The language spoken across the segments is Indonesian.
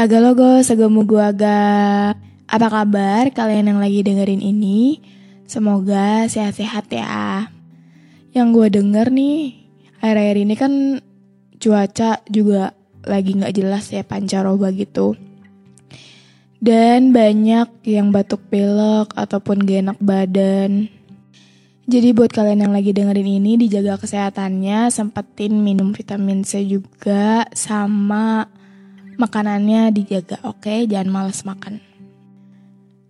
Haga logo, segemu gua ga. Apa kabar kalian yang lagi dengerin ini? Semoga sehat-sehat ya. Yang gue denger nih, akhir-akhir ini kan cuaca juga lagi gak jelas ya pancaroba gitu. Dan banyak yang batuk pilek ataupun gak enak badan. Jadi buat kalian yang lagi dengerin ini dijaga kesehatannya, sempetin minum vitamin C juga sama makanannya dijaga, oke? Jangan males makan.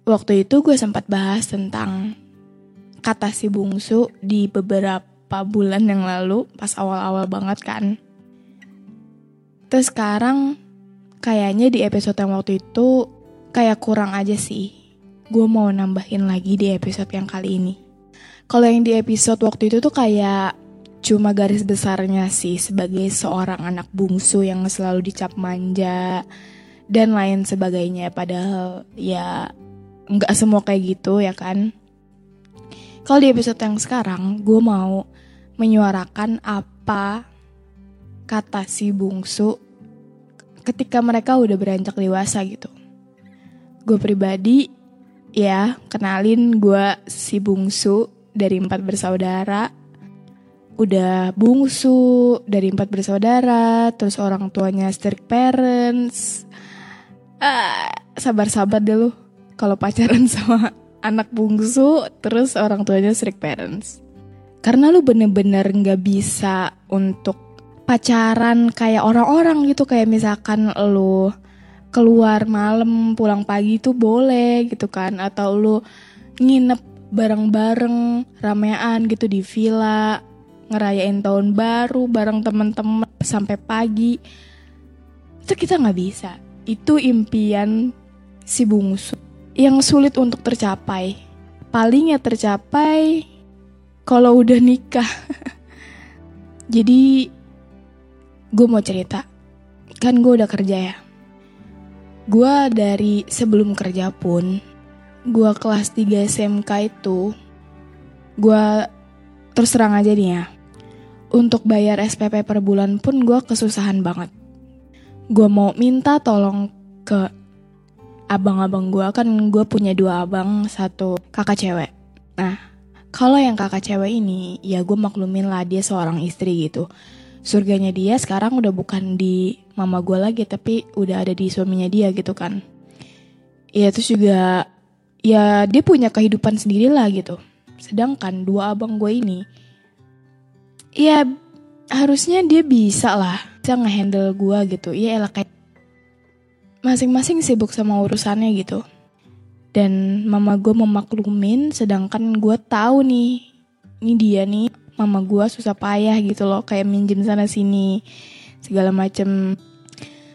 Waktu itu gue sempat bahas tentang kata si bungsu di beberapa bulan yang lalu, pas awal-awal banget kan. Terus sekarang kayaknya di episode yang waktu itu kayak kurang aja sih. Gue mau nambahin lagi di episode yang kali ini. Kalau yang di episode waktu itu tuh kayak cuma garis besarnya sih sebagai seorang anak bungsu yang selalu dicap manja dan lain sebagainya. Padahal ya nggak semua kayak gitu ya kan. Kalau di episode yang sekarang, gue mau menyuarakan apa kata si bungsu ketika mereka udah beranjak dewasa gitu. Gue pribadi, ya kenalin gue si bungsu dari empat bersaudara. Udah bungsu dari empat bersaudara, terus orang tuanya strict parents. Ah, sabar-sabar deh lu kalau pacaran sama anak bungsu terus orang tuanya strict parents. Karena lu bener-bener gak bisa untuk pacaran kayak orang-orang gitu kayak misalkan lu keluar malam pulang pagi tuh boleh gitu kan atau lu nginep bareng-bareng ramean gitu di villa ngerayain tahun baru bareng temen-temen sampai pagi itu kita nggak bisa itu impian si bungsu yang sulit untuk tercapai. Paling ya tercapai kalau udah nikah. Jadi gue mau cerita. Kan gue udah kerja ya. Gue dari sebelum kerja pun, gue kelas 3 SMK itu, gue terus terang aja nih ya. Untuk bayar SPP per bulan pun gue kesusahan banget. Gue mau minta tolong ke abang-abang gue kan gue punya dua abang satu kakak cewek. Nah kalau yang kakak cewek ini ya gue maklumin lah dia seorang istri gitu. Surganya dia sekarang udah bukan di mama gue lagi tapi udah ada di suaminya dia gitu kan. Ya terus juga ya dia punya kehidupan sendiri lah gitu. Sedangkan dua abang gue ini ya harusnya dia bisa lah bisa ngehandle gue gitu ya elah kayak masing-masing sibuk sama urusannya gitu. Dan mama gue memaklumin, sedangkan gue tahu nih, ini dia nih, mama gue susah payah gitu loh, kayak minjem sana sini, segala macem.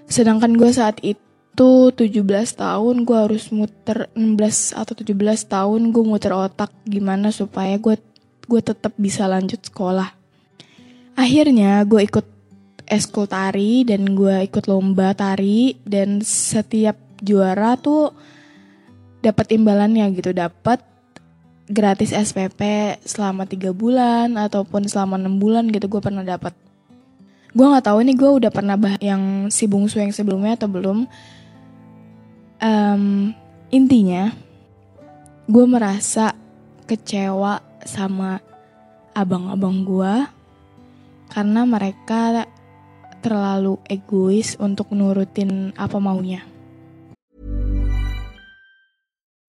Sedangkan gue saat itu 17 tahun, gue harus muter 16 atau 17 tahun, gue muter otak gimana supaya gue gue tetap bisa lanjut sekolah. Akhirnya gue ikut eskul tari dan gue ikut lomba tari dan setiap juara tuh dapat imbalannya gitu. Dapat gratis SPP selama tiga bulan ataupun selama enam bulan gitu gue pernah dapat gue nggak tahu ini gue udah pernah bah yang si bungsu yang sebelumnya atau belum. Um, intinya gue merasa kecewa sama abang-abang gue karena mereka terlalu egois untuk nurutin apa maunya.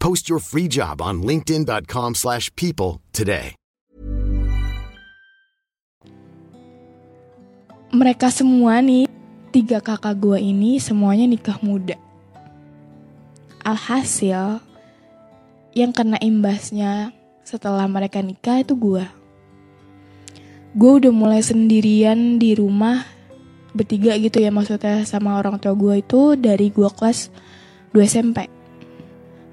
Post your free job on linkedin.com/people slash people today. Mereka semua nih, tiga kakak gue ini semuanya nikah muda. Alhasil, yang kena imbasnya setelah mereka nikah itu gue. Gue udah mulai sendirian di rumah bertiga gitu ya maksudnya sama orang tua gue itu dari gue kelas 2 SMP.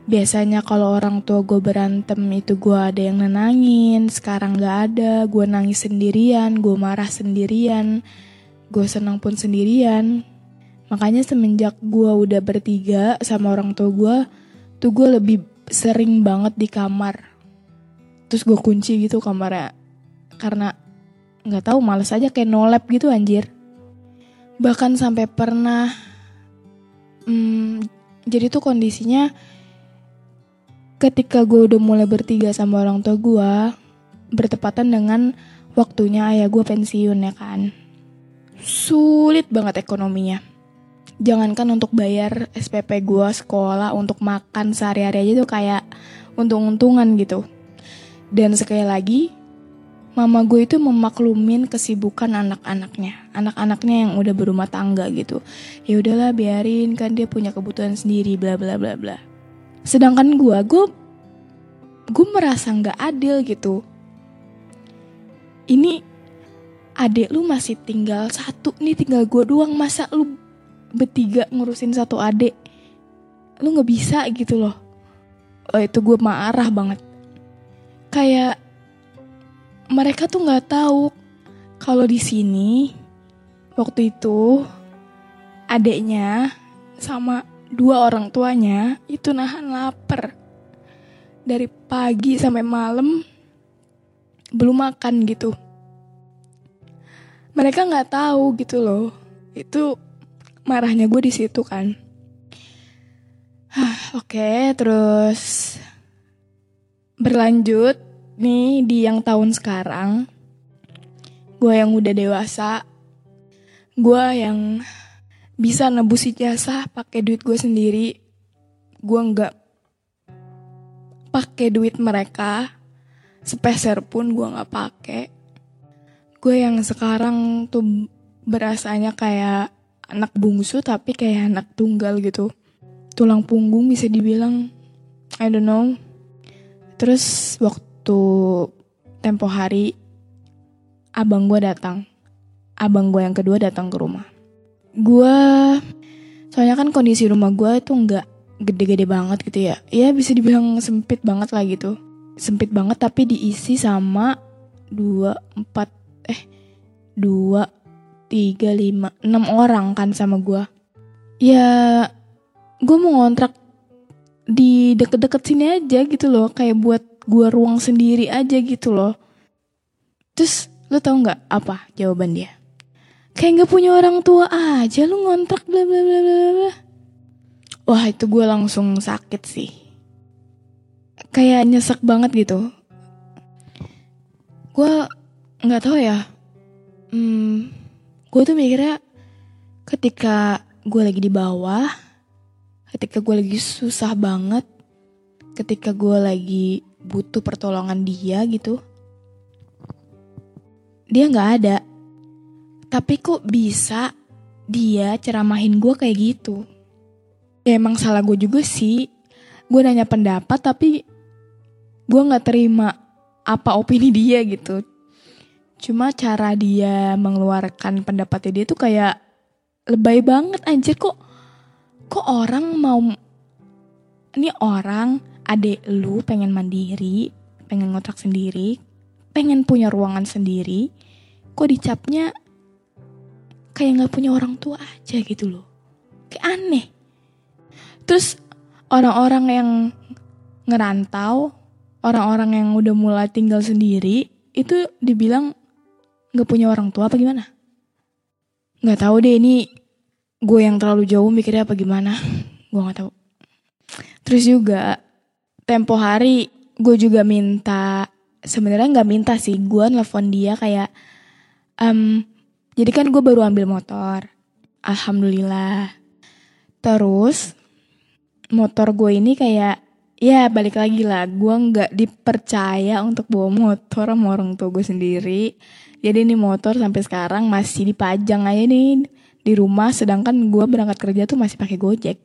Biasanya kalau orang tua gue berantem itu gue ada yang nenangin, sekarang gak ada, gue nangis sendirian, gue marah sendirian, gue senang pun sendirian. Makanya semenjak gue udah bertiga sama orang tua gue, tuh gue lebih sering banget di kamar. Terus gue kunci gitu kamarnya, karena nggak tahu males aja kayak nolep gitu anjir. Bahkan sampai pernah, hmm, jadi tuh kondisinya ketika gue udah mulai bertiga sama orang tua gue bertepatan dengan waktunya ayah gue pensiun ya kan? Sulit banget ekonominya. Jangankan untuk bayar SPP gue sekolah untuk makan sehari-hari aja tuh kayak untung-untungan gitu. Dan sekali lagi mama gue itu memaklumin kesibukan anak-anaknya. Anak-anaknya yang udah berumah tangga gitu. Ya udahlah biarin kan dia punya kebutuhan sendiri bla bla bla bla sedangkan gue gue gue merasa nggak adil gitu. Ini adik lu masih tinggal satu nih tinggal gue doang. Masa lu bertiga ngurusin satu adik? Lu nggak bisa gitu loh. Oh itu gue marah banget. Kayak mereka tuh nggak tahu kalau di sini waktu itu adiknya sama dua orang tuanya itu nahan lapar. Dari pagi sampai malam belum makan gitu. Mereka nggak tahu gitu loh. Itu marahnya gue di situ kan. Oke terus berlanjut nih di yang tahun sekarang. Gue yang udah dewasa. Gue yang bisa nebus ijazah pakai duit gue sendiri. Gue nggak pakai duit mereka. Sepeser pun gue nggak pakai. Gue yang sekarang tuh berasanya kayak anak bungsu tapi kayak anak tunggal gitu. Tulang punggung bisa dibilang I don't know. Terus waktu tempo hari abang gue datang. Abang gue yang kedua datang ke rumah gue soalnya kan kondisi rumah gue itu nggak gede-gede banget gitu ya. Ya bisa dibilang sempit banget lah gitu. Sempit banget tapi diisi sama dua empat eh dua tiga lima enam orang kan sama gue ya gue mau ngontrak di deket-deket sini aja gitu loh. Kayak buat gue ruang sendiri aja gitu loh. Terus lo tau nggak apa jawaban dia kayak nggak punya orang tua aja lu ngontrak bla bla bla bla bla. Wah itu gue langsung sakit sih. Kayak nyesek banget gitu. Gue nggak tahu ya. Hmm, gue tuh mikirnya ketika gue lagi di bawah ketika gue lagi susah banget ketika gue lagi butuh pertolongan dia gitu dia nggak ada Tapi kok bisa dia ceramahin gue kayak gitu? Ya emang salah gue juga sih. Gue nanya pendapat tapi gue gak terima apa opini dia gitu. Cuma cara dia mengeluarkan pendapatnya dia tuh kayak lebay banget anjir kok. Kok orang mau ini orang adik lu pengen mandiri, pengen ngontrak sendiri, pengen punya ruangan sendiri, kok dicapnya kayak nggak punya orang tua aja gitu loh. Kayak aneh. Terus orang-orang yang ngerantau, orang-orang yang udah mulai tinggal sendiri, itu dibilang nggak punya orang tua apa gimana? Nggak tahu deh ini gue yang terlalu jauh mikirnya apa gimana. Gue nggak tahu. Terus juga tempo hari gue juga minta sebenarnya nggak minta sih gue nelfon dia kayak um, jadi kan gue baru ambil motor. Alhamdulillah. Terus motor gue ini kayak ya balik lagi lah gue nggak dipercaya untuk bawa motor sama orang tua gue sendiri. Jadi ini motor sampai sekarang masih dipajang aja nih di rumah sedangkan gue berangkat kerja tuh masih pakai gojek.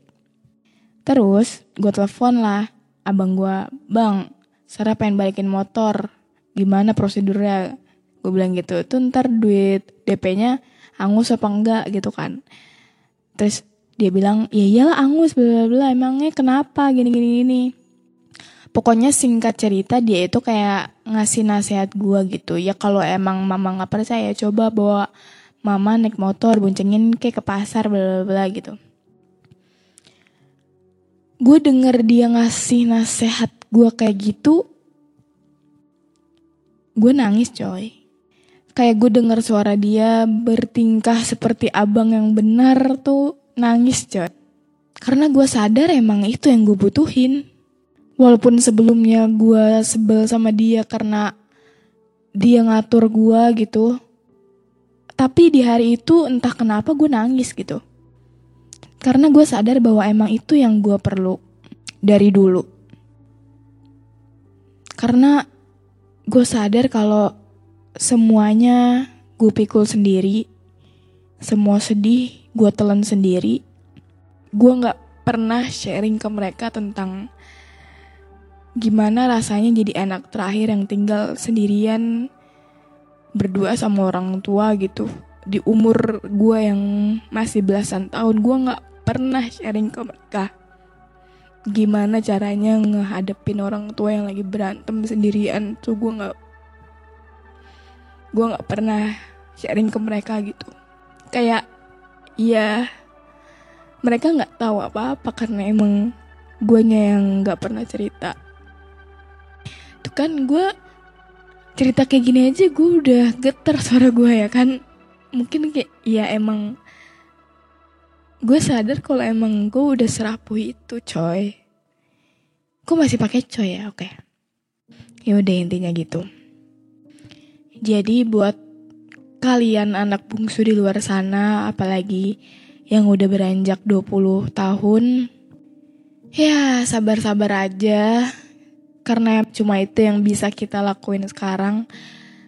Terus gue telepon lah abang gue, bang, Sarah pengen balikin motor, gimana prosedurnya? Gue bilang gitu, itu ntar duit DP-nya angus apa enggak gitu kan. Terus dia bilang, ya iyalah angus, bla bla bla, emangnya kenapa gini gini gini. Pokoknya singkat cerita dia itu kayak ngasih nasihat gue gitu. Ya kalau emang mama nggak percaya, coba bawa mama naik motor, boncengin kayak ke pasar, bla bla bla gitu gue denger dia ngasih nasihat gue kayak gitu, gue nangis coy. Kayak gue denger suara dia bertingkah seperti abang yang benar tuh nangis coy. Karena gue sadar emang itu yang gue butuhin. Walaupun sebelumnya gue sebel sama dia karena dia ngatur gue gitu. Tapi di hari itu entah kenapa gue nangis gitu. Karena gue sadar bahwa emang itu yang gue perlu dari dulu. Karena gue sadar kalau semuanya gue pikul sendiri. Semua sedih gue telan sendiri. Gue gak pernah sharing ke mereka tentang gimana rasanya jadi anak terakhir yang tinggal sendirian berdua sama orang tua gitu di umur gue yang masih belasan tahun gue nggak pernah sharing ke mereka gimana caranya ngehadepin orang tua yang lagi berantem sendirian tuh gue nggak gue nggak pernah sharing ke mereka gitu. Kayak ya mereka nggak tahu apa-apa karena emang gue yang nggak pernah cerita. Tuh kan gue cerita kayak gini aja gue udah getar suara gue ya kan. Mungkin kayak ya emang gue sadar kalau emang gue udah serapuh itu coy. Gue masih pakai coy ya oke. Okay. ya udah intinya gitu jadi buat kalian anak bungsu di luar sana apalagi yang udah beranjak 20 tahun ya sabar-sabar aja. Karena cuma itu yang bisa kita lakuin sekarang.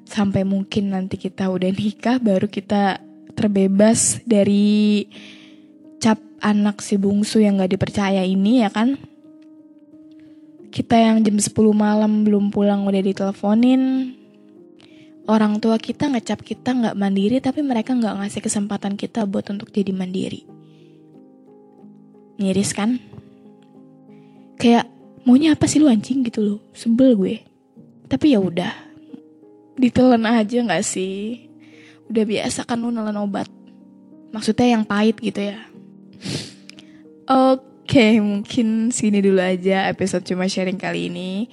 Sampai mungkin nanti kita udah nikah baru kita terbebas dari cap anak si bungsu yang gak dipercaya ini ya kan? Kita yang jam 10 malam belum pulang udah diteleponin orang tua kita ngecap kita nggak mandiri tapi mereka nggak ngasih kesempatan kita buat untuk jadi mandiri. Miris kan? Kayak maunya apa sih lu anjing? gitu loh. Sebel gue. Tapi ya udah. Ditelan aja nggak sih? Udah biasa kan lu nelan obat. Maksudnya yang pahit gitu ya. Oke, mungkin sini dulu aja episode cuma sharing kali ini.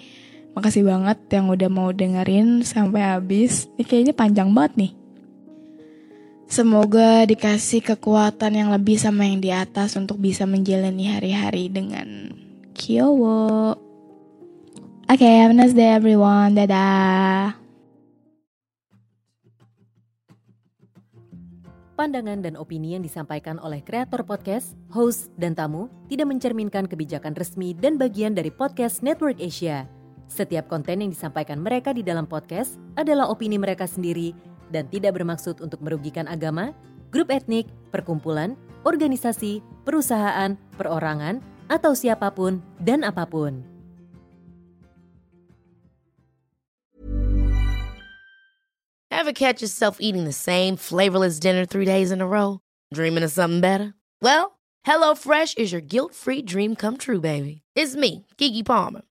Makasih banget yang udah mau dengerin sampai habis. Ini kayaknya panjang banget nih. Semoga dikasih kekuatan yang lebih sama yang di atas untuk bisa menjalani hari-hari dengan Kyowo. Oke, okay, have a nice day everyone. Dadah. pandangan dan opini yang disampaikan oleh kreator podcast, host, dan tamu tidak mencerminkan kebijakan resmi dan bagian dari podcast Network Asia. Setiap konten yang disampaikan mereka di dalam podcast adalah opini mereka sendiri dan tidak bermaksud untuk merugikan agama, grup etnik, perkumpulan, organisasi, perusahaan, perorangan, atau siapa pun dan apa pun. Ever catch yourself eating the same flavorless dinner three days in a row? Dreaming of something better? Well, HelloFresh is your guilt-free dream come true, baby. It's me, Kiki Palmer.